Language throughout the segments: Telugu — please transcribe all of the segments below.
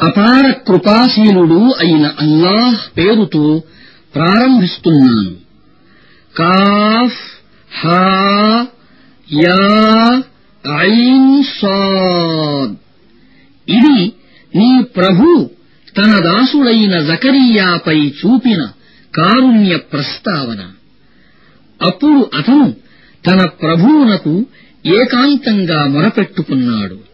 అపార కృపాశీలుడు అయిన అల్లాహ్ పేరుతో ప్రారంభిస్తున్నాను. కాఫ్ హా యా ఐన్ సాద్. ఇది నీ ప్రభు తన దాసుడైన జకరియాపై చూపిన కారుణ్య ప్రస్తావన. అప్పుడు అతను తన ప్రభువునకు ఏకాంతంగా మొరపెట్టుకున్నాడు.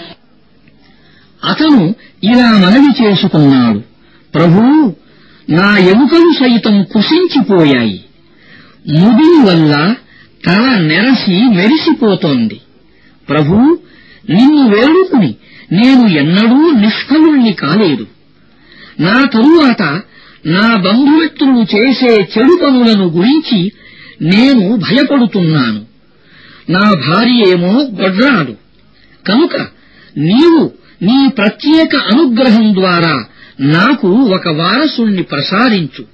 అతను ఇలా మనవి చేసుకున్నాడు. ప్రభూ నా ఎముకలు సైతం కుసించిపోయాయి. ముదిరి వల్ల తల నెరసి మెరిసిపోతోంది. ప్రభూ నిన్ను వేడుకుని నేను ఎన్నడూ నిష్ఫలుణ్ణి కాలేదు. నా తరువాత నా బంధుమిత్రులు చేసే చెడు పనులను గురించి నేను భయపడుతున్నాను. నా భార్య ఏమో గొడ్రాడు కనుక నీవు నీ ప్రత్యేక అనుగ్రహం ద్వారా నాకు ఒక వారసుణ్ణి ప్రసాదించు.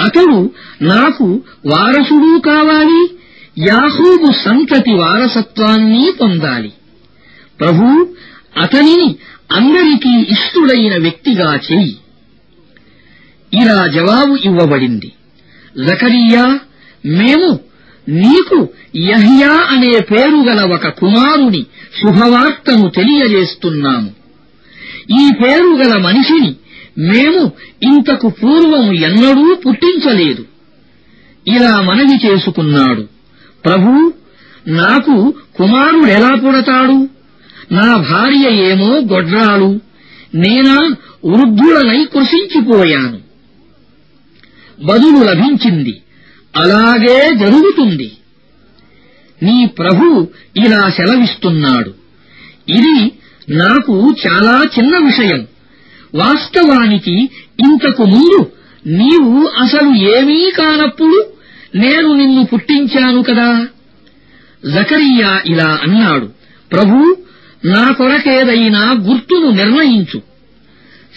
అతడు నాకు వారసుడు కావాలి యాహూబు సంతతి వారసత్వాన్ని పొందాలి. ప్రభూ అతనిని అందరికీ ఇష్టుడైన వ్యక్తిగా చేయి. ఇలా జవాబు ఇవ్వబడింది. జకరియా మేము నీకు యహ్యా అనే పేరు గల ఒక కుమారుని శుభవార్తను తెలియజేస్తున్నాము. ఈ పేరు గల మనిషిని మేము ఇంతకు పూర్వము ఎన్నడూ పుట్టించలేదు. ఇలా మనవి చేసుకున్నాడు. ప్రభూ నాకు కుమారుడెలా పుడతాడు? నా భార్య ఏమో గొడ్రాలు. నేనా వృద్ధులనై కృషించిపోయాను. బదులు లభించింది అలాగే జరుగుతుంది. నీ ప్రభు ఇలా సెలవిస్తున్నాడు. ఇది నాకు చాలా చిన్న విషయం. వాస్తవానికి ఇంతకు ముందు నీవు అసలు ఏమీ కానప్పుడు నేను నిన్ను పుట్టించాను కదా. జకరియా ఇలా అన్నాడు. ప్రభూ నా కొరకేదైనా గుర్తును నిర్ణయించు.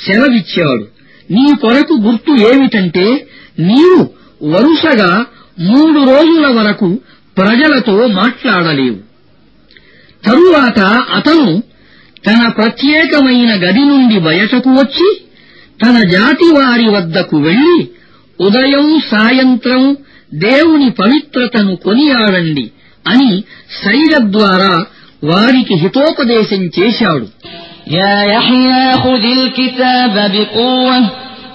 సెలవిచ్చాడు. నీ కొరకు గుర్తు ఏమిటంటే నీవు వరుసగా మూడు రోజుల వరకు ప్రజలతో మాట్లాడలేవు తరువాత అతను తన ప్రత్యేకమైన గది నుండి బయటకు వచ్చి తన జాతి వారి వద్దకు వెళ్లి ఉదయం సాయంత్రం దేవుని పవిత్రతను కొనియాడండి అని సైగ ద్వారా వారికి హితోపదేశం చేశాడు يا يحيى خذ الكتاب بقوة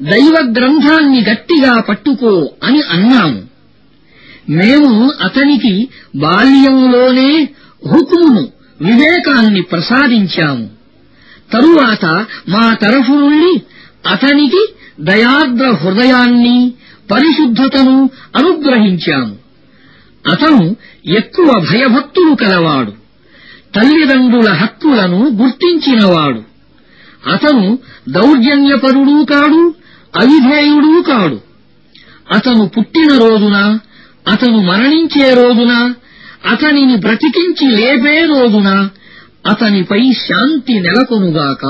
దైవ గ్రంథాన్ని గట్టిగా పట్టుకో అని అన్నాము మేము అతనికి బాల్యంలోనే హుకుమును వివేకాన్ని ప్రసాదించాము. తరువాత మా తరఫు నుండి అతనికి దయాద్ర హృదయాన్ని పరిశుద్ధతను అనుగ్రహించాము. అతను ఎక్కువ భయభక్తులు కలవాడు. తల్లిదండ్రుల హక్కులను గుర్తించినవాడు. అతను దౌర్జన్యపరుడూ కాడు అవిధేయుడూ కాడు అతను పుట్టిన రోజున అతను మరణించే రోజున అతనిని బ్రతికించి లేపే రోజున అతనిపై శాంతి నెలకొనుగాక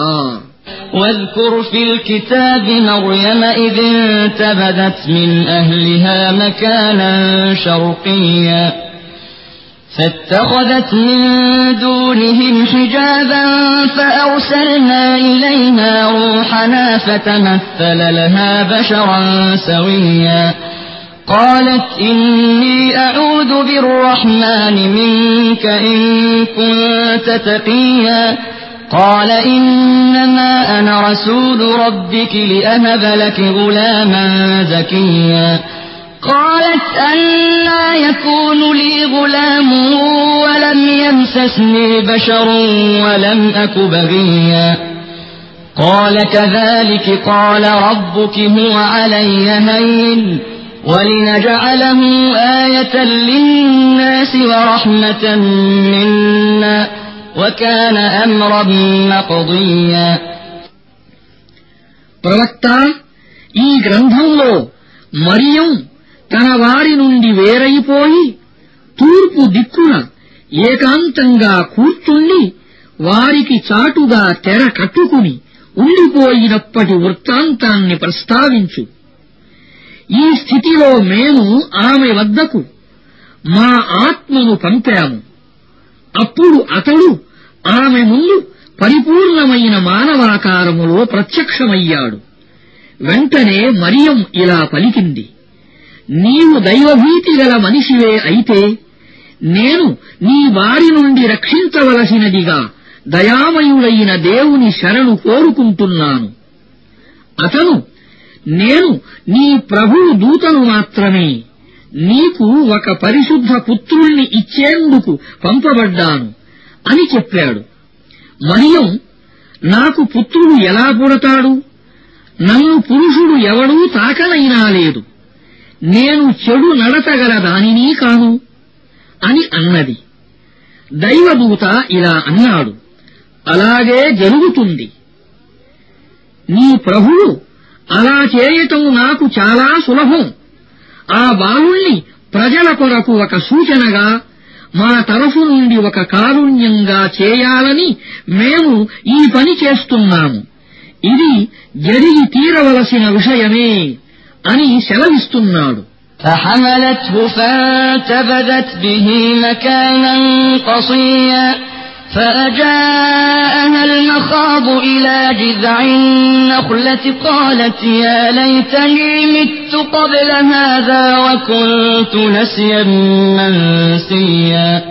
واذكر في الكتاب مريم إذ انتبذت من أهلها مكانا شرقيا فاتخذت من دونهم حجابا فأرسلنا إليها روحنا فتمثل لها بشرا سويا. قالت إني أعوذ بالرحمن منك إن كنت تقيا. قال إنما أنا رسول ربك لأهب لك غلاما زكيا. قالت أنا يكون لي غلام ولم يمسسني بشر ولم أك بغيا قال كذلك قال ربك هو علي هين ولنجعله آية للناس ورحمة منا وكان أمرا مقضيا ప్రవక్త ఈ గ్రంథంలో మరియం తన వారి నుండి వేరైపోయి తూర్పు దిక్కున ఏకాంతంగా కూర్చుండి వారికి చాటుగా తెర కట్టుకుని ఉండిపోయినప్పటి వృత్తాంతాన్ని ప్రస్తావించు. ఈ స్థితిలో మేము ఆమె వద్దకు మా ఆత్మను పంపాము. అప్పుడు అతడు ఆమె ముందు పరిపూర్ణమైన మానవాకారములో ప్రత్యక్షమయ్యాడు. వెంటనే మరియం ఇలా పలికింది. నీవు దైవభీతి గల మనిషివే అయితే నేను నీ వారి నుండి రక్షించవలసినదిగా దయామయుడైన దేవుని శరణు కోరుకుంటున్నాను. అతను నేను నీ ప్రభువు దూతను మాత్రమే. నీకు ఒక పరిశుద్ధ పుత్రుణ్ణి ఇచ్చేందుకు పంపబడ్డాను అని చెప్పాడు. మరియం నాకు పుత్రుడు ఎలా పుడతాడు? నన్ను పురుషుడు ఎవడూ తాకనైనా లేదు. నేను చెడు నడతగల దానినీ కాను అని అన్నది. దైవదూత ఇలా అన్నాడు. అలాగే జరుగుతుంది. నీ ప్రభువు అలా చేయటం నాకు చాలా సులభం. ఆ బాలుణ్ణి ప్రజల కొరకు ఒక సూచనగా మా తరఫు నుండి ఒక కారుణ్యంగా చేయాలని మేము ఈ పని చేస్తున్నాము. ఇది జరిగి తీరవలసిన విషయమే. అని సెలవిస్తున్నాడు فحملته فانتبذت به مكانا قصيا فأجاءها المخاض إلى جذع النخلة قالت يا ليتني مت قبل هذا وكنت نسيا منسيا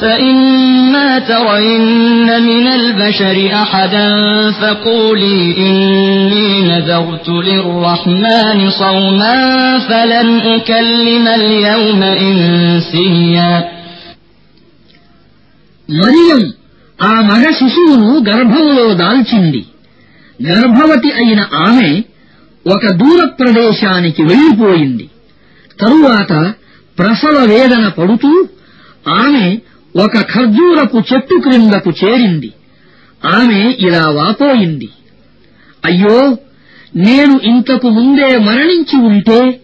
فإما ترين من البشر أحدا فقولي إني نذرت للرحمن صوما فلن أكلم اليوم إنسيا మరియం ఆ మగ శిశువును గర్భంలో దాల్చింది గర్భవతి అయిన ఆమె ఒక దూర ప్రదేశానికి వెళ్లిపోయింది తరువాత ప్రసవ వేదన పడుతూ ఆమె ఒక ఖర్జూరపు చెట్టు క్రిందకు చేరింది. ఆమె ఇలా వాపోయింది. అయ్యో నేను ఇంతకు ముందే మరణించి ఉంటే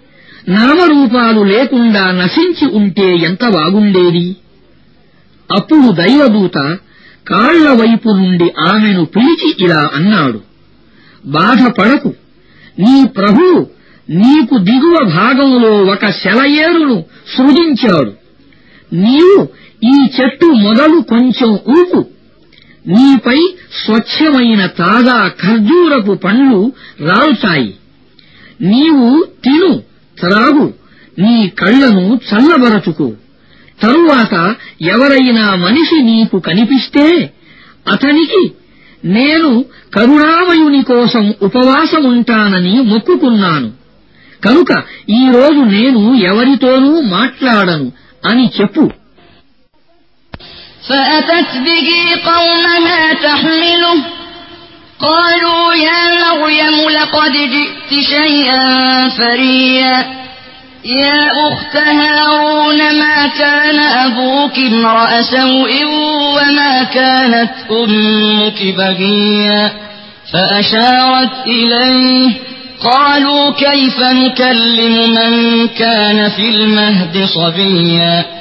నామరూపాలు లేకుండా నశించి ఉంటే ఎంత బాగుండేది? అప్పుడు దైవదూత కాళ్ళ వైపు నుండి ఆమెను పిలిచి ఇలా అన్నాడు. బాధపడకు. నీ ప్రభు నీకు దిగువ భాగంలో ఒక శలయేరును సృజించాడు. నీవు ఈ చెట్టు మొదలు కొంచెం ఊపు. నీపై స్వచ్ఛమైన తాజా ఖర్జూరపు పండ్లు రాలుతాయి. నీవు తిను త్రాగు. నీ కళ్ళను చల్లబరచుకో. తరువాత ఎవరైనా మనిషి నీకు కనిపిస్తే అతనికి నేను కరుణామయుని కోసం ఉపవాసముంటానని మొక్కుకున్నాను. కనుక ఈరోజు నేను ఎవరితోనూ మాట్లాడను అని చెప్పు. فأتت به قومها تحمله. قالوا يا مريم لقد جئت شيئا فريا. يا أخت هارون ما كان أبوك امرأ سوء وما كانت أمك بغيا؟ فأشارت إليه. قالوا كيف نكلم من كان في المهد صبيا؟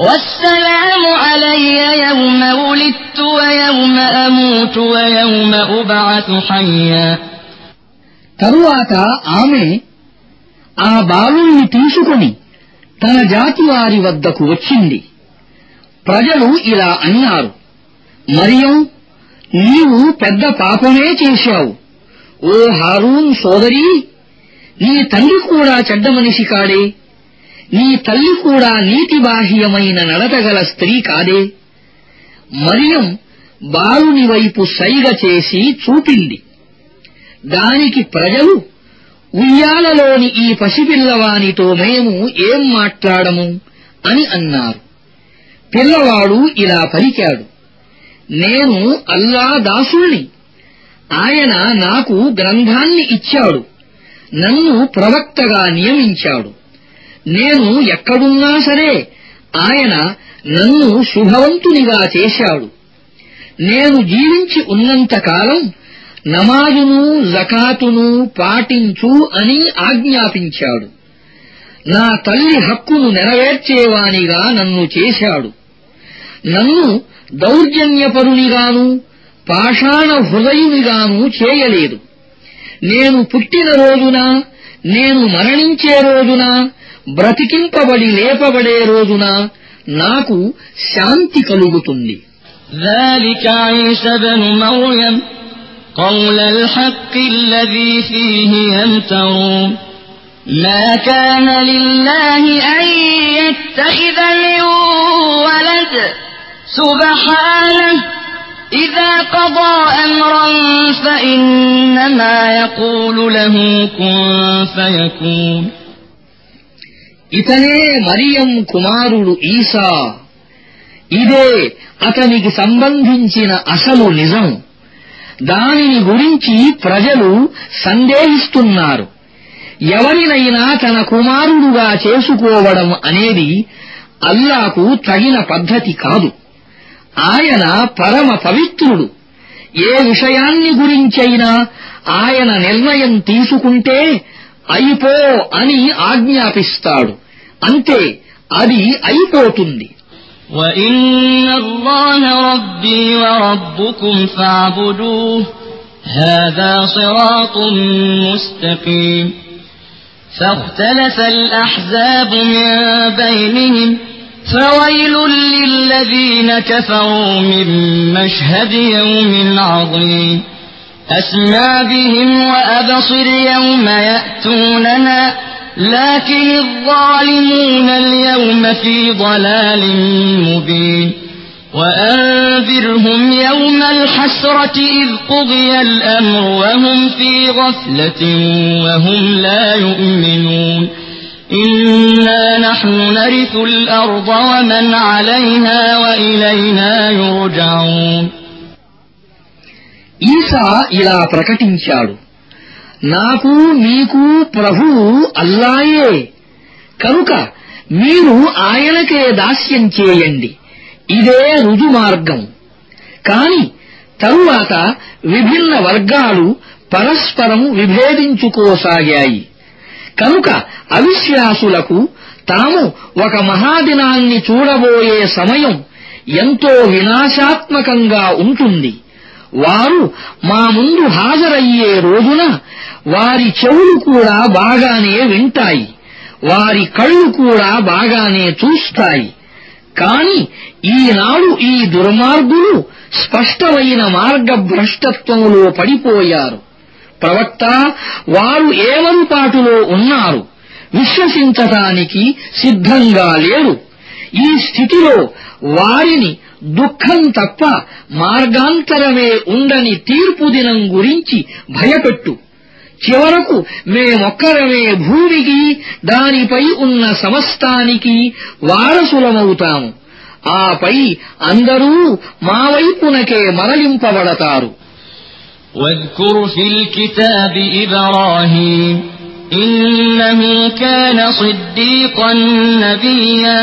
والسلام علي يوم ولدت ويوم أموت ويوم أبعث حيا తరువాత ఆమె ఆ బాలుణ్ణి తీసుకుని తన జాతి వారి వద్దకు వచ్చింది ప్రజలు ఇలా అన్నారు మరియం నీవు పెద్ద పాపమే చేశావు ఓ హారూన్ సోదరీ నీ తండ్రి కూడా చెడ్డ మనిషి కాడే నీ తల్లి కూడా నీతిబాహ్యమైన నడతగల స్త్రీ కాదే. మరియం బాలుని వైపు సైగ చేసి చూపింది. దానికి ప్రజలు ఉయ్యాలలోని ఈ పసిపిల్లవానితో మేము ఏం మాట్లాడము అని అన్నారు. పిల్లవాడు ఇలా పలికాడు. నేను అల్లా దాసుణ్ణి ఆయన నాకు గ్రంథాన్ని ఇచ్చాడు. నన్ను ప్రవక్తగా నియమించాడు. నేను ఎక్కడున్నా సరే ఆయన నన్ను శుభవంతునిగా చేశాడు. నేను జీవించి ఉన్నంతకాలం నమాజును జకాతును పాటించు అని ఆజ్ఞాపించాడు. నా తల్లి హక్కును నెరవేర్చేవానిగా నన్ను చేశాడు. నన్ను దౌర్జన్యపరునిగాను పాషాణ హృదయునిగాను చేయలేదు. నేను పుట్టిన రోజున నేను మరణించే రోజున బ్రతికింపబడి లేపబడే రోజున నాకు శాంతి కలుగుతుంది ذلك عيسى بن مريم قول الحق الذي فيه يمترون ما كان لله أن يتخذ من ولد سبحانه إذا قضى أمرا فإنما يقول له كن فيكون ఇతనే మరియం కుమారుడు ఈసా. ఇదే అతనికి సంబంధించిన అసలు నిజం. దానిని గురించి ప్రజలు సందేహిస్తున్నారు. ఎవరినైనా తన కుమారుడుగా చేసుకోవడం అనేది అల్లాకు తగిన పద్ధతి కాదు. ఆయన పరమ పవిత్రుడు. ఏ విషయాన్ని గురించైనా ఆయన నిర్ణయం తీసుకుంటే అయిపో అని ఆజ్ఞాపిస్తాడు. అంతే అది అయిపోతుంది وإن الله ربي وربكم فاعبدوه هذا صراط مستقيم فاختلف الأحزاب من بينهم فويل للذين كفروا من مشهد يوم عظيم أسمع بهم وأبصر يوم يأتوننا لكن الظالمون اليوم في ضلال مبين وأنذرهم يوم الحسرة إذ قضي الأمر وهم في غفلة وهم لا يؤمنون إنا نحن نرث الأرض ومن عليها وإلينا يرجعون ఈసా ఇలా ప్రకటించాడు నాకు మీకు ప్రభువు అల్లాయే. కనుక మీరు ఆయనకే దాస్యం చేయండి. ఇదే రుజుమార్గం. కాని తరువాత విభిన్న వర్గాలు పరస్పరం విభేదించుకోసాగాయి. కనుక అవిశ్వాసులకు తాము ఒక మహాదినాన్ని చూడబోయే సమయం ఎంతో వినాశాత్మకంగా ఉంటుంది. వారు మా ముందు హాజరయ్యే రోజున వారి చెవులు కూడా బాగానే వింటాయి. వారి కళ్ళు కూడా బాగానే చూస్తాయి. కాని ఈనాడు ఈ దుర్మార్గులు స్పష్టమైన మార్గభ్రష్టత్వంలో పడిపోయారు. ప్రవక్త వారు ఏమరుపాటులో ఉన్నారు? విశ్వసించటానికి సిద్ధంగా లేరు. ఈ స్థితిలో వారిని దుఃఖం తప్ప మార్గాంతరమే ఉండని తీర్పు దినం గురించి భయపెట్టు చివరకు మేమొక్కరమే భూమికి దానిపై ఉన్న సమస్తానికి వారసులమవుతాము ఆపై అందరూ మా వైపునకే మరలింపబడతారు واذكر في الكتاب إبراهيم إنه كان صديقا نبيا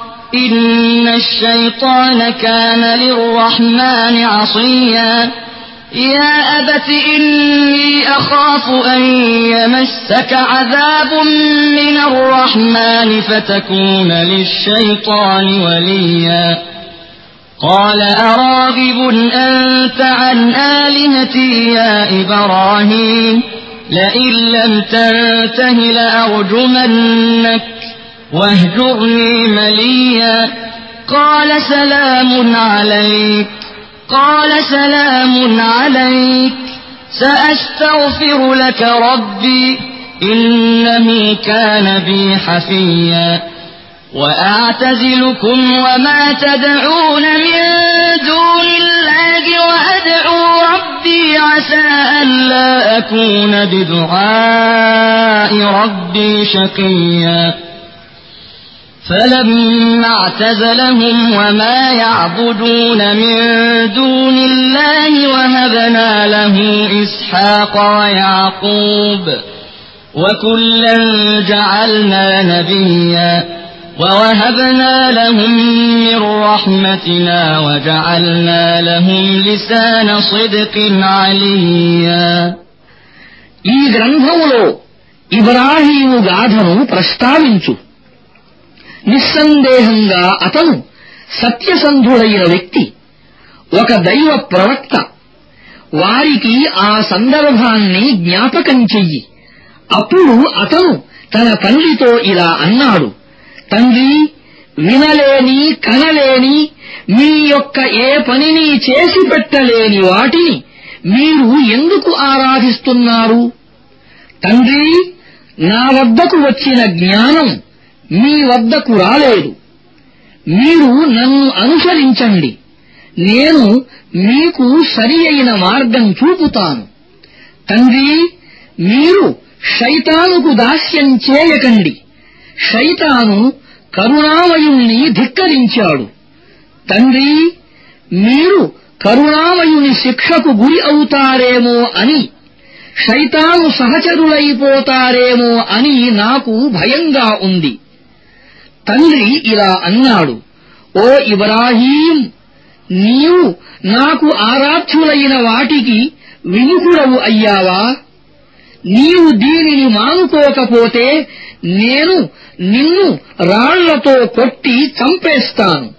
إن الشيطان كان للرحمن عصيا. يا أبت إني أخاف أن يمسك عذاب من الرحمن فتكون للشيطان وليا. قال أراغب أنت عن آلهتي يا إبراهيم؟ لئن لم تنته لأرجمنك. واهجرني مليا. قال سلام عليك. قال سلام عليك. سأستغفر لك ربي. إنه كان بي حفيا. وأعتزلكم وما تدعون من دون الله وأدعو ربي عسى ألا أكون بدعاء ربي شقيا. فلما اعتزلهم وما يعبدون من دون الله وهبنا له إسحاق ويعقوب وكلا جعلنا نبيا ووهبنا لهم من رحمتنا وجعلنا لهم لسان صدق عليا ఈ గ్రంథములో ఇబ్రాహీము గాథను ప్రస్తావించు నిస్సందేహంగా అతను సత్యసంధుడైన వ్యక్తి ఒక దైవ ప్రవక్త. వారికి ఆ సందర్భాన్ని జ్ఞాపకం చెయ్యి. అప్పుడు అతను తన తండ్రితో ఇలా అన్నాడు తండ్రి వినలేని కనలేని మీ యొక్క ఏ పనిని చేసి పెట్టలేని వాటిని మీరు ఎందుకు ఆరాధిస్తున్నారు? తండ్రి నా వద్దకు వచ్చిన జ్ఞానం మీ వద్దకు రాలేదు. మీరు నన్ను అనుసరించండి. నేను మీకు సరి అయిన మార్గం చూపుతాను. తండ్రి మీరు శైతానుకు దాస్యం చేయకండి. శైతాను కరుణామయుణ్ణి ధిక్కరించాడు. తండ్రి మీరు కరుణామయుని శిక్షకు గురి అవుతారేమో అని శైతాను సహచరులైపోతారేమో అని నాకు భయంగా ఉంది. తండ్రి ఇలా అన్నాడు ఓ ఇబ్రాహీం నీవు నాకు ఆరాధ్యులైన వాటికి విముఖుడవు అయ్యావా? నీవు దీనిని మానుకోకపోతే నేను నిన్ను రాళ్ళతో కొట్టి చంపేస్తాను.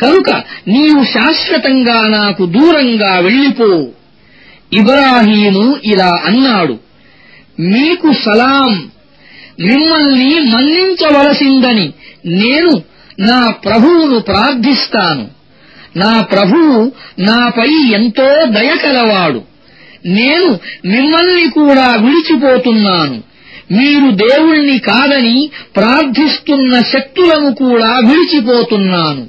కనుక నీవు శాశ్వతంగా నాకు దూరంగా వెళ్ళిపో. ఇబ్రాహీము ఇలా అన్నాడు మీకు సలాం మిమ్మల్ని మన్నించవలసిందని నేను నా ప్రభువును ప్రార్థిస్తాను. నా ప్రభువు నాపై ఎంతో దయకలవాడు నేను మిమ్మల్ని కూడా విడిచిపోతున్నాను. మీరు దేవుణ్ణి కాదని ప్రార్థిస్తున్న శక్తులను కూడా విడిచిపోతున్నాను.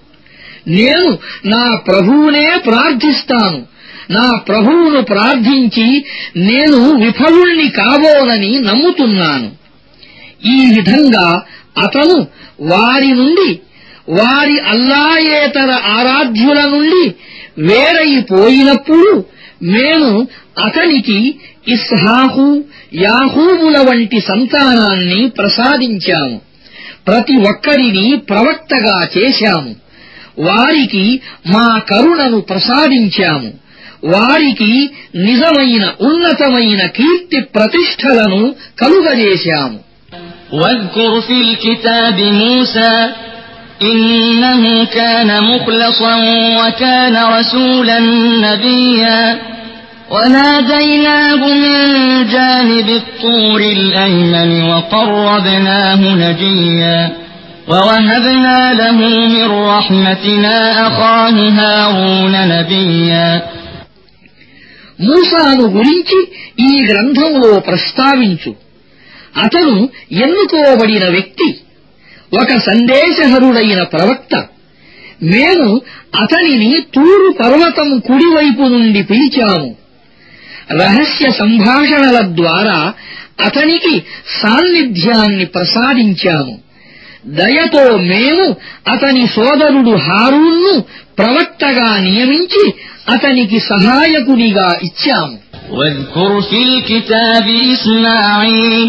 నేను నా ప్రభువునే ప్రార్థిస్తాను. నా ప్రభువును ప్రార్థించి నేను విఫలుణ్ణి కాబోనని నమ్ముతున్నాను. ఈ విధంగా అతను వారి నుండి వారి అల్లాయేతర ఆరాధ్యుల నుండి వేరైపోయినప్పుడు మేము అతనికి ఇస్హాహు యాహూబుల వంటి సంతానాన్ని ప్రసాదించాము. ప్రతి ఒక్కరిని ప్రవక్తగా చేశాము. వారికి మా కరుణను ప్రసాదించాము. వారికి నిజమైన ఉన్నతమైన కీర్తి ప్రతిష్టలను కలుగజేశాము. واذكر في الكتاب موسى إنه كان مخلصا وكان رسولا نبيا وناديناه من جانب الطور الأيمن وقربناه نجيا ووهبنا له من رحمتنا أخاه هارون نبيا మూసాను గురించి ఈ గ్రంథంలో ప్రస్తావించు అతను ఎన్నుకోబడిన వ్యక్తి ఒక సందేశహరుడైన ప్రవక్త మేము అతనిని తూరు పర్వతం కుడివైపు నుండి పిలిచాము రహస్య సంభాషణల ద్వారా అతనికి సాన్నిధ్యాన్ని ప్రసాదించాము దయతో మేము అతని సోదరుడు హారూన్ను ప్రవక్తగా నియమించి అతనికి సహాయకునిగా ఇచ్చాము واذكر في الكتاب إسماعيل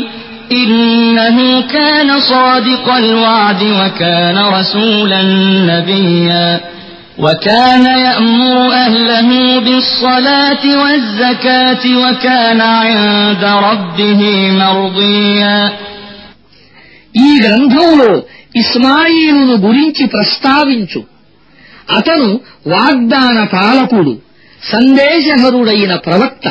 إنه كان صادق الوعد وكان رسولا نبيا وكان يأمر أهله بالصلاة والزكاة وكان عند ربه مرضيا ఈ గ్రంథంలో ఇస్మాయిలును గురించి ప్రస్తావించు అతను వాగ్దాన పాలకుడు సందేశహరుడైన ప్రవక్త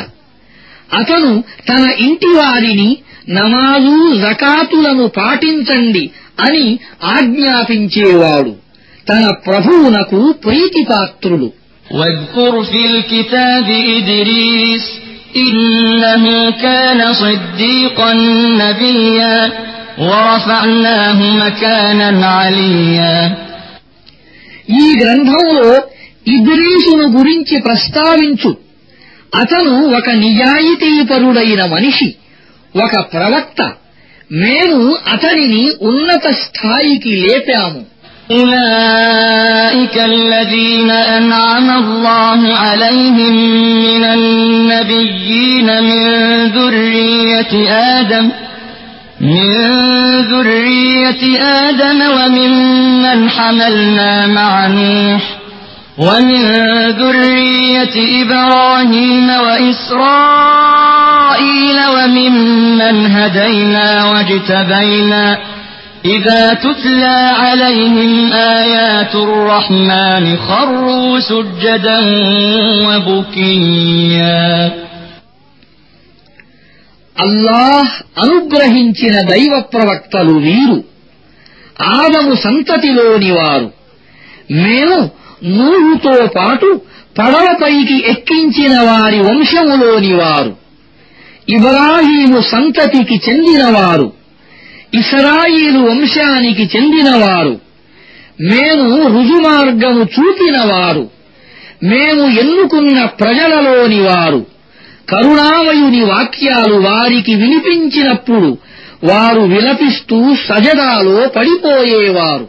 అతను తన ఇంటి వారిని నమాజు జకాతులను పాటించండి అని ఆజ్ఞాపించేవాడు తన ప్రభువునకు ప్రీతిపాత్రుడు واذكر في الكتاب إدريس إنه كان صديقا نبيا ورفعناه مكانا عليا ఈ గ్రంథంలో ఇద్రీసును గురించి ప్రస్తావించు అతను ఒక నిజాయితీపరుడైన మనిషి ఒక ప్రవక్త మేము అతనిని ఉన్నత స్థాయికి లేపాము أولئك الذين أنعم الله عليهم من النبيين من ذرية آدم من ذرية آدم وممن حملنا مع نوح ومن ذرية إبراهيم وإسرائيل وممن هدينا واجتبينا إذا تتلى عليهم آيات الرحمن خروا سجدا وبكيا అల్లాహ్ అనుగ్రహించిన దైవ ప్రవక్తలు వీరు ఆదము సంతతిలోని వారు మేము నూహుతో పాటు పడవపైకి ఎక్కించిన వారి వంశములోని వారు ఇబ్రాహీము సంతతికి చెందినవారు. ఇస్రాయిలు వంశానికి చెందినవారు. మేము రుజుమార్గము చూపినవారు. మేము ఎన్నుకున్న ప్రజలలోని వారు. కరుణామయుని వాక్యాలు వారికి వినిపించినప్పుడు వారు విలపిస్తూ సజదాలో పడిపోయేవారు.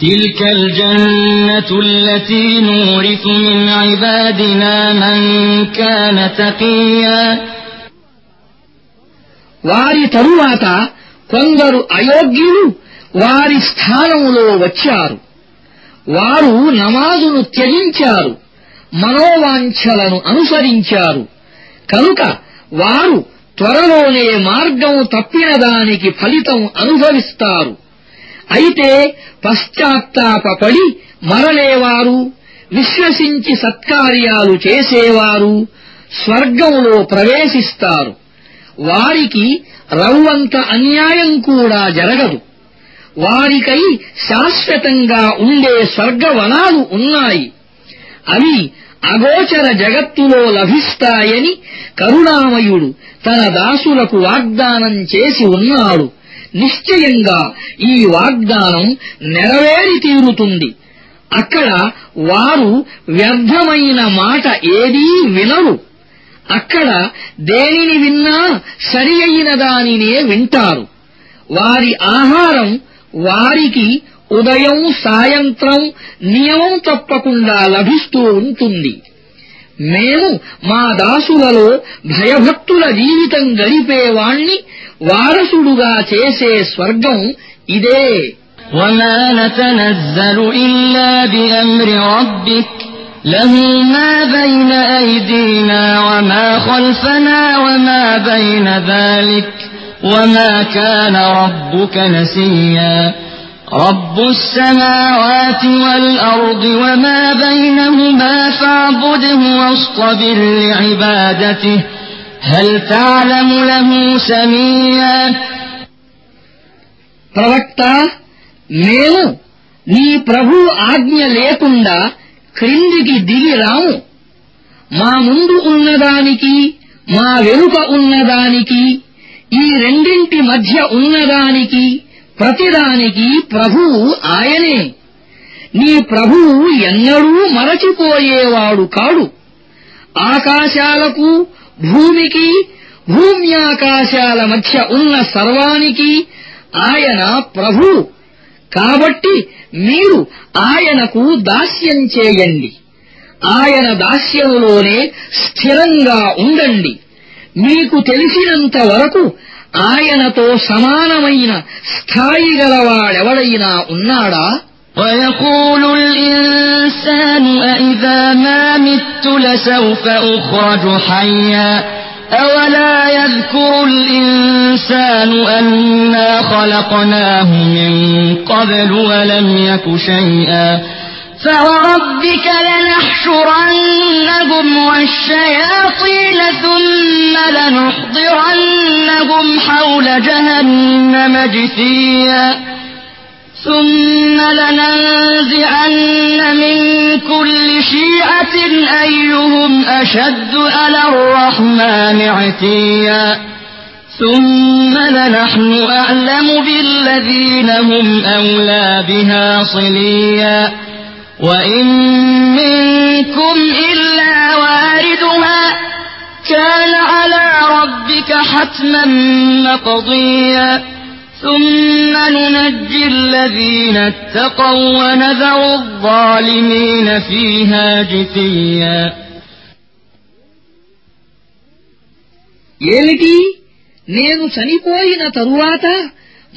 تلك الجنة التي نورث من عبادنا من كان تقيا వారి తరువాత కొందరు అయోగ్యులు వారి స్థానంలో వచ్చారు వారు నమాజును త్యజించారు మనోవాంఛలను అనుసరించారు కనుక వారు త్వరలోనే మార్గం తప్పిన దానికి ఫలితం అనుభవిస్తారు అయితే పశ్చాత్తాపడి మరలేవారు విశ్వసించి సత్కార్యాలు చేసేవారు స్వర్గంలో ప్రవేశిస్తారు. వారికి రవ్వంత అన్యాయం కూడా జరగదు. వారికై శాశ్వతంగా ఉండే స్వర్గవనాలు ఉన్నాయి. అవి అగోచర జగత్తులో లభిస్తాయని కరుణామయుడు తన దాసులకు వాగ్దానం చేసి ఉన్నాడు. నిశ్చయంగా ఈ వాగ్దానం నెరవేరి తీరుతుంది. అక్కడ వారు వ్యర్థమైన మాట ఏదీ వినరు. అక్కడ దేనిని విన్నా సరి అయిన దానినే వింటారు. వారి ఆహారం వారికి ఉదయం సాయంత్రం నియమం తప్పకుండా లభిస్తూ ఉంటుంది. మేము మా దాసులలో భయభక్తుల జీవితం గడిపేవాణ్ణి వారసుడుగా చేసే స్వర్గం ఇదే وما نتنزل إلا بأمر ربك له ما بين أيدينا وما خلفنا وما بين ذلك وما كان ربك نسيا رب السماوات والأرض وما بينهما فاعبده واصطبر لعبادته هل تعلم له سميا ప్రవక్త మేము నీ ప్రభు ఆజ్ఞ లేకుండా క్రిందికి దిగి రాము మా ముందు ఉన్నదానికి మా వెనుక ఉన్నదానికి ఈ రెండింటి మధ్య ఉన్నదానికి ప్రతిదానికి ప్రభువు ఆయనే. నీ ప్రభువు ఎన్నడూ మరచిపోయేవాడు కాడు. ఆకాశాలకు భూమికి భూమ్యాకాశాల మధ్య ఉన్న సర్వానికి ఆయన ప్రభు. కాబట్టి మీరు ఆయనకు దాస్యం చేయండి. ఆయన దాస్యంలోనే స్థిరంగా ఉండండి. మీకు తెలిసినంత వరకు ఆయనతో సమానమైన స్థాయి గలవాడెవడైనా ఉన్నాడా ويقول الإنسان أإذا ما مت لسوف أخرج حيا أولا يذكر الإنسان أنا خلقناه من قبل ولم يك شيئا فوربك لنحشرنهم والشياطين ثم لنحضرنهم حول جهنم جثيا ثم لننزعن من كل شيعة أيهم أشد على الرحمن عتيا ثم لنحن أعلم بالذين هم أولى بها صليا وإن منكم إلا واردها كان على ربك حتما مقضيا ثم ننجي الذين اتقوا ونذر الظالمين فيها جثيا ఏమిటి నేను చనిపోయిన తరువాత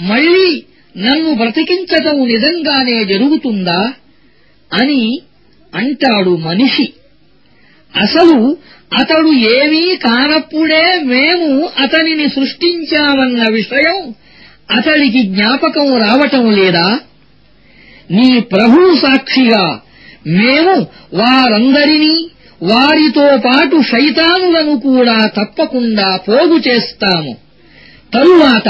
మళ్ళీ నన్ను బ్రతికించటం నిజంగానే జరుగుతుందా అని అంటాడు మనిషి. అసలు అతడు ఏమీ కానప్పుడే మేము అతనిని సృష్టించామన్న విషయం అతడికి జ్ఞాపకం రావటం లేదా? నీ ప్రభు సాక్షిగా మేము వారందరినీ వారితో పాటు శైతానులను కూడా తప్పకుండా పోగు చేస్తాము. తరువాత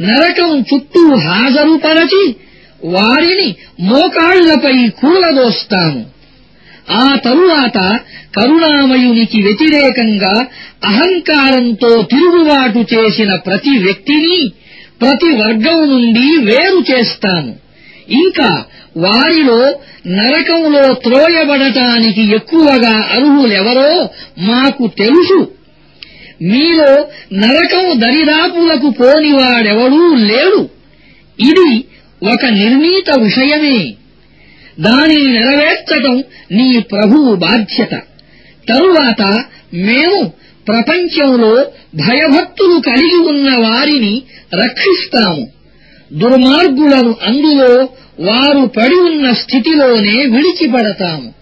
నరకం చుట్టూ హాజరుపరచి వారిని మోకాళ్ళపై కూలదోస్తాము ఆ తరువాత కరుణామయునికి వ్యతిరేకంగా అహంకారంతో తిరుగుబాటు చేసిన ప్రతి వ్యక్తిని ప్రతి వర్గం నుండి వేరు చేస్తాను. ఇంకా వారిలో నరకంలో త్రోయబడటానికి ఎక్కువగా అర్హులెవరో మాకు తెలుసు. మీలో నరకం దరిదాపులకు పోనివాడెవడూ లేడు. ఇది ఒక నిర్ణీత విషయమే. దానిని నెరవేర్చటం నీ ప్రభువు బాధ్యత. తరువాత మేము ప్రపంచంలో భయభక్తులు కలిగి ఉన్న వారిని రక్షిస్తాము. దుర్మార్గులను అందులో వారు పడి ఉన్న స్థితిలోనే విడిచిపడతాము.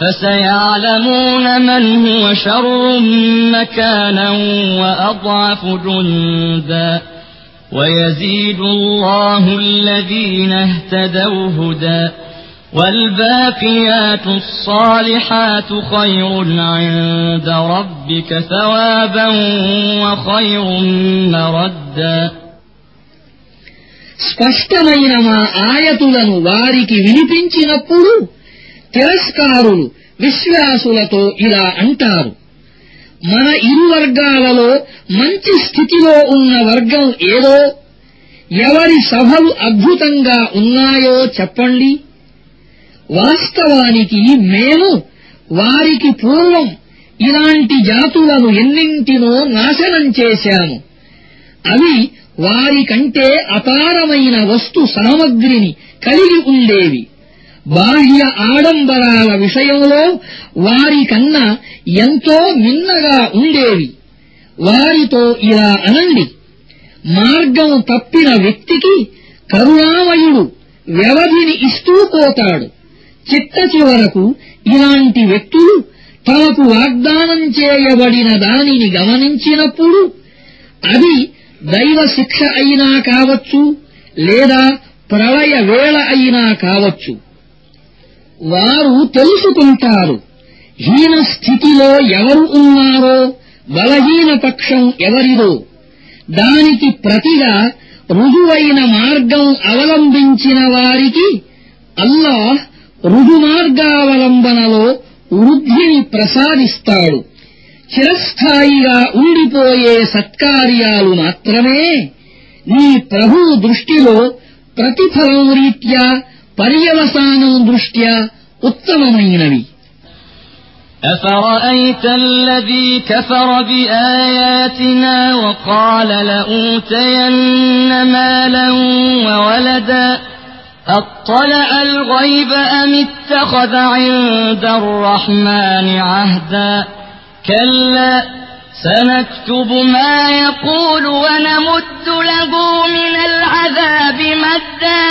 فسيعلمون من هو شر مكانا وأضعف جندا ويزيد الله الذين اهتدوا هدى والباقيات الصالحات خير عند ربك ثوابا وخير مردا స్పష్టమైన మా ఆయతులను వారికి వినిపించినప్పుడు తిరస్కారులు విశ్వాసులతో ఇలా అంటారు. మన ఇరు వర్గాలలో మంచి స్థితిలో ఉన్న వర్గం ఏదో? ఎవరి సభలు అద్భుతంగా ఉన్నాయో చెప్పండి. వాస్తవానికి మేము వారికి పూర్వం ఇలాంటి జాతులను ఎన్నింటినో నాశనం చేశాము. అవి వారికంటే అపారమైన వస్తు సామగ్రిని కలిగి ఉండేవి. బాహ్య ఆడంబరాల విషయంలో వారికన్నా ఎంతో మిన్నగా ఉండేవి. వారితో ఇలా అనండి. మార్గం తప్పిన వ్యక్తికి కరుణామయుడు వ్యవధిని ఇస్తూ పోతాడు. చిట్ట చివరకు ఇలాంటి వ్యక్తులు తమకు వాగ్దానం చేయబడిన దానిని గమనించినప్పుడు అది దైవ శిక్ష అయినా కావచ్చు లేదా ప్రళయ వేళ అయినా కావచ్చు. వారు తెలుసుకుంటారు. హీన స్థితిలో ఎవరు ఉన్నారో బలహీన పక్షం ఎవరిదో. దానికి ప్రతిగా రుజువైన మార్గం అవలంబించిన వారికి అల్లాహ్ రుజుమార్గావలంబనలో వృద్ధిని ప్రసాదిస్తాడు. చిరస్థాయిగా ఉండిపోయే సత్కార్యాలు మాత్రమే నీ ప్రభు దృష్టిలో ప్రతిఫలం రీత్యా పర్యవసానం దృష్ట్యా ఉత్తమమైనవి أفرأيت الذي كفر بآياتنا وقال لأوتين مالا وولدا أطلع الغيب أم اتخذ عند الرحمن عهدا كلا سنكتب ما يقول ونمد له من العذاب مدا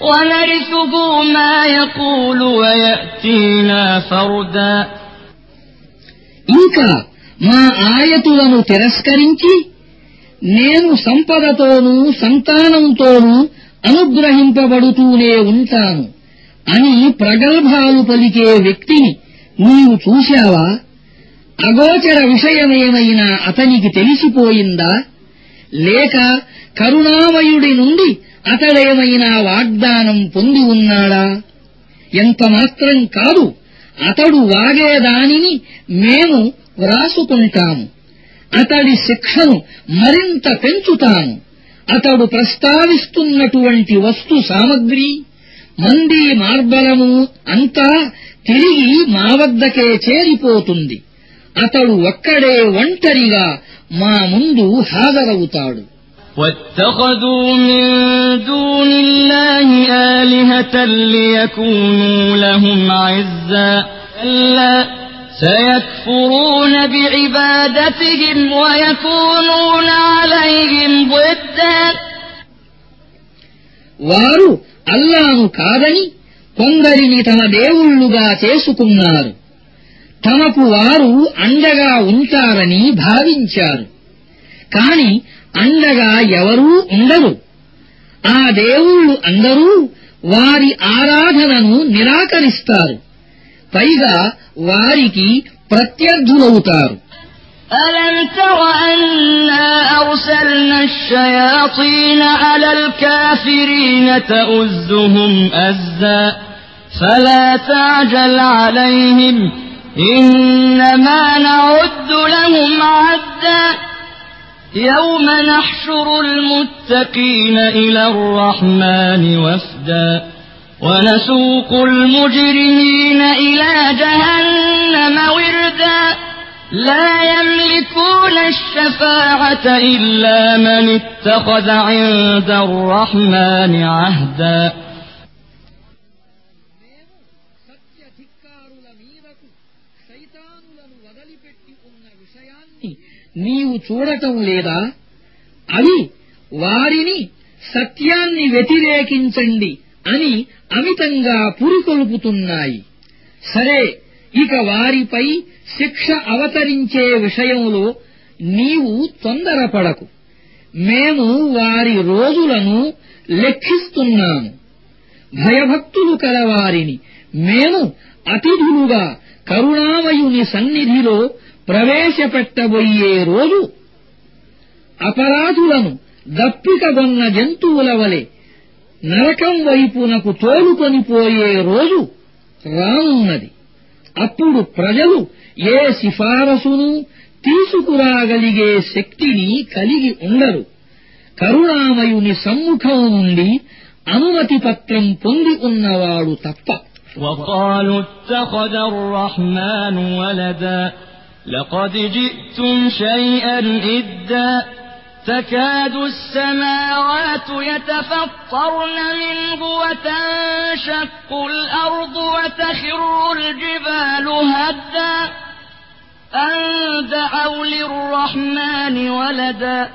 ونرثه ما يقول ويأتينا فردا ఇంకా మా ఆయతులను తిరస్కరించి నేను సంపదతోనూ సంతానంతోనూ అనుగ్రహింపబడుతూనే ఉంటాను అని ప్రగల్భాలు పలికే వ్యక్తిని నీవు చూశావా అగోచర విషయమేమైనా అతనికి తెలిసిపోయిందా లేక కరుణామయుడి నుండి అతడేమైనా వాగ్దానం పొంది ఉన్నాడా? ఎంతమాత్రం కాదు అతడు వాగేదానిని మేము వ్రాసుకుంటాము. అతడి శిక్షను మరింత పెంచుతాము. అతడు ప్రస్తావిస్తున్నటువంటి వస్తు సామగ్రి మంది మార్బలము అంతా తిరిగి మా వద్దకే చేరిపోతుంది. అతడు ఒక్కడే ఒంటరిగా మా ముందు హాజరవుతాడు. واتخذوا من دون الله آلهة ليكونوا لهم عزا. ألا سيكفرون بعبادتهم ويكونون عليهم ضدا. వారు అల్లాను కాదని కొందరిని తమ దేవుళ్ళుగా చేసుకున్నారు. తమకు వారు అండగా ఉంటారని భావించారు. కాని అండగా ఎవరూ ఉండరు ఆ దేవుళ్ళు అందరూ వారి ఆరాధనను నిరాకరిస్తారు పైగా వారికి ప్రత్యర్థులవుతారు ألم تر أنا أرسلنا الشياطين على الكافرين تؤزهم أزا فلا تعجل عليهم إنما نعد لهم عدا يوم نحشر المتقين إلى الرحمن وفدا ونسوق المجرمين إلى جهنم وردا لا يملكون الشفاعة إلا من اتخذ عند الرحمن عهدا నీవు చూడటం లేదా? అవి వారిని సత్యాన్ని వ్యతిరేకించండి అని అమితంగా పురికొల్పుతున్నాయి. సరే ఇక వారిపై శిక్ష అవతరించే విషయంలో నీవు తొందరపడకు. మేము వారి రోజులను లెక్కిస్తున్నాము. భయభక్తులు కలవారిని మేము అతిథులుగా కరుణామయుని సన్నిధిలో ప్రవేశపెట్టబోయే రోజు అపరాధులను దప్పికగొన్న జంతువుల వలె నరకం వైపునకు తోలుకొని పోయే రోజు రానున్నది. అప్పుడు ప్రజలు ఏ సిఫారసును తీసుకురాగలిగే శక్తిని కలిగి ఉండరు. కరుణామయుని సమ్ముఖం నుండి అనుమతి పత్రం పొంది ఉన్నవాడు తప్ప وقالوا اتخذ الرحمن ولدا. لقد جئتم شيئا إدا. تكاد السماوات يتفطرن منه وتنشق الأرض وتخر الجبال هدا. أن دعوا للرحمن ولدا.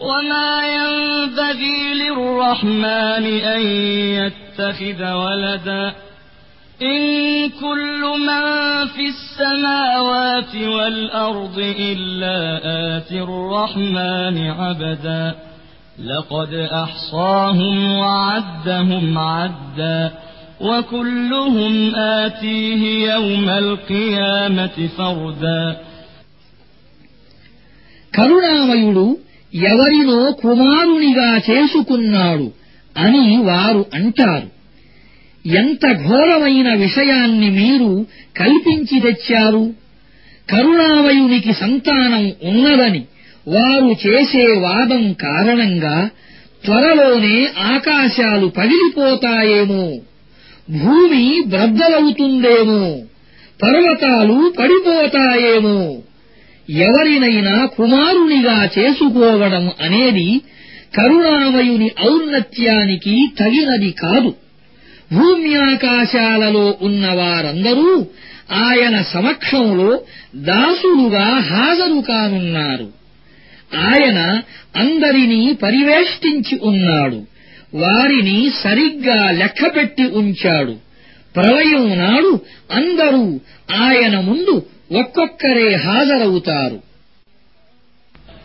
وما ينبغي للرحمن أن يتخذ ولدا. إن كل من في السماوات والأرض إلا آتي الرحمن عبدا لقد أحصاهم وعدهم عدا وكلهم آتيه يوم القيامة فردا కరుణామయుడు ఎవరినో కుమారునిగా చేసుకున్నాడు అని వారు అంటారు ఎంత ఘోరమైన విషయాన్ని మీరు కల్పించి తెచ్చారు? కరుణామయునికి సంతానం ఉన్నదని వారు చేసే వాదం కారణంగా త్వరలోనే ఆకాశాలు పగిలిపోతాయేమో భూమి బ్రద్దలవుతుందేమో పర్వతాలు పడిపోతాయేమో ఎవరినైనా కుమారునిగా చేసుకోవడం అనేది కరుణామయుని ఔన్నత్యానికి తగినది కాదు. భూమ్యాకాశాలలో ఉన్నవారందరూ ఆయన సమక్షంలో దాసులుగా హాజరు కానున్నారు. ఆయన అందరినీ పరివేష్టించి ఉన్నాడు. వారిని సరిగ్గా లెక్కపెట్టి ఉంచాడు. ప్రళయం నాడు అందరూ ఆయన ముందు ఒక్కొక్కరే హాజరవుతారు.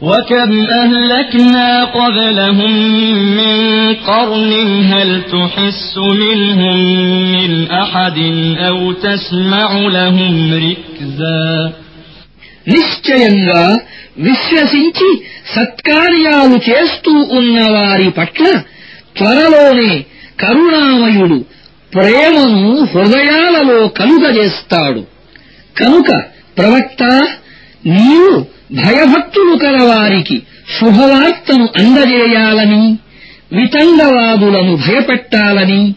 وكم أهلكنا قبلهم من قرن هل تحس منهم من أحد أو تسمع لهم ركزا నిశ్చయంగా విశ్వసించి సత్కార్యాలు చేస్తూ ఉన్న వారి పట్ల త్వరలోనే కరుణామయుడు ప్రేమను హృదయాలలో కలుగజేస్తాడు కనుక ప్రవక్త నీవు భయభక్తులు కలవారికి శుభవార్తను అందజేయాలని వితంగవాదులను భయపెట్టాలని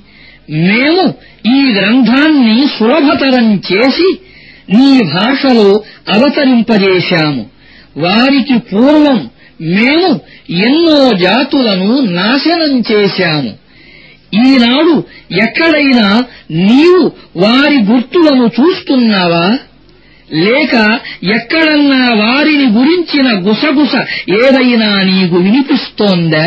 మేము ఈ గ్రంథాన్ని సులభతరం చేసి నీ భాషలో అవతరింపజేశాము. వారికి పూర్వం మేము ఎన్నో జాతులను నాశనం చేశాము. ఈనాడు ఎక్కడైనా నీవు వారి గుర్తులను చూస్తున్నావా? లేక ఎక్కడన్నా వారిని గురించిన గుసగుస ఏదైనా నీకు వినిపిస్తోందా?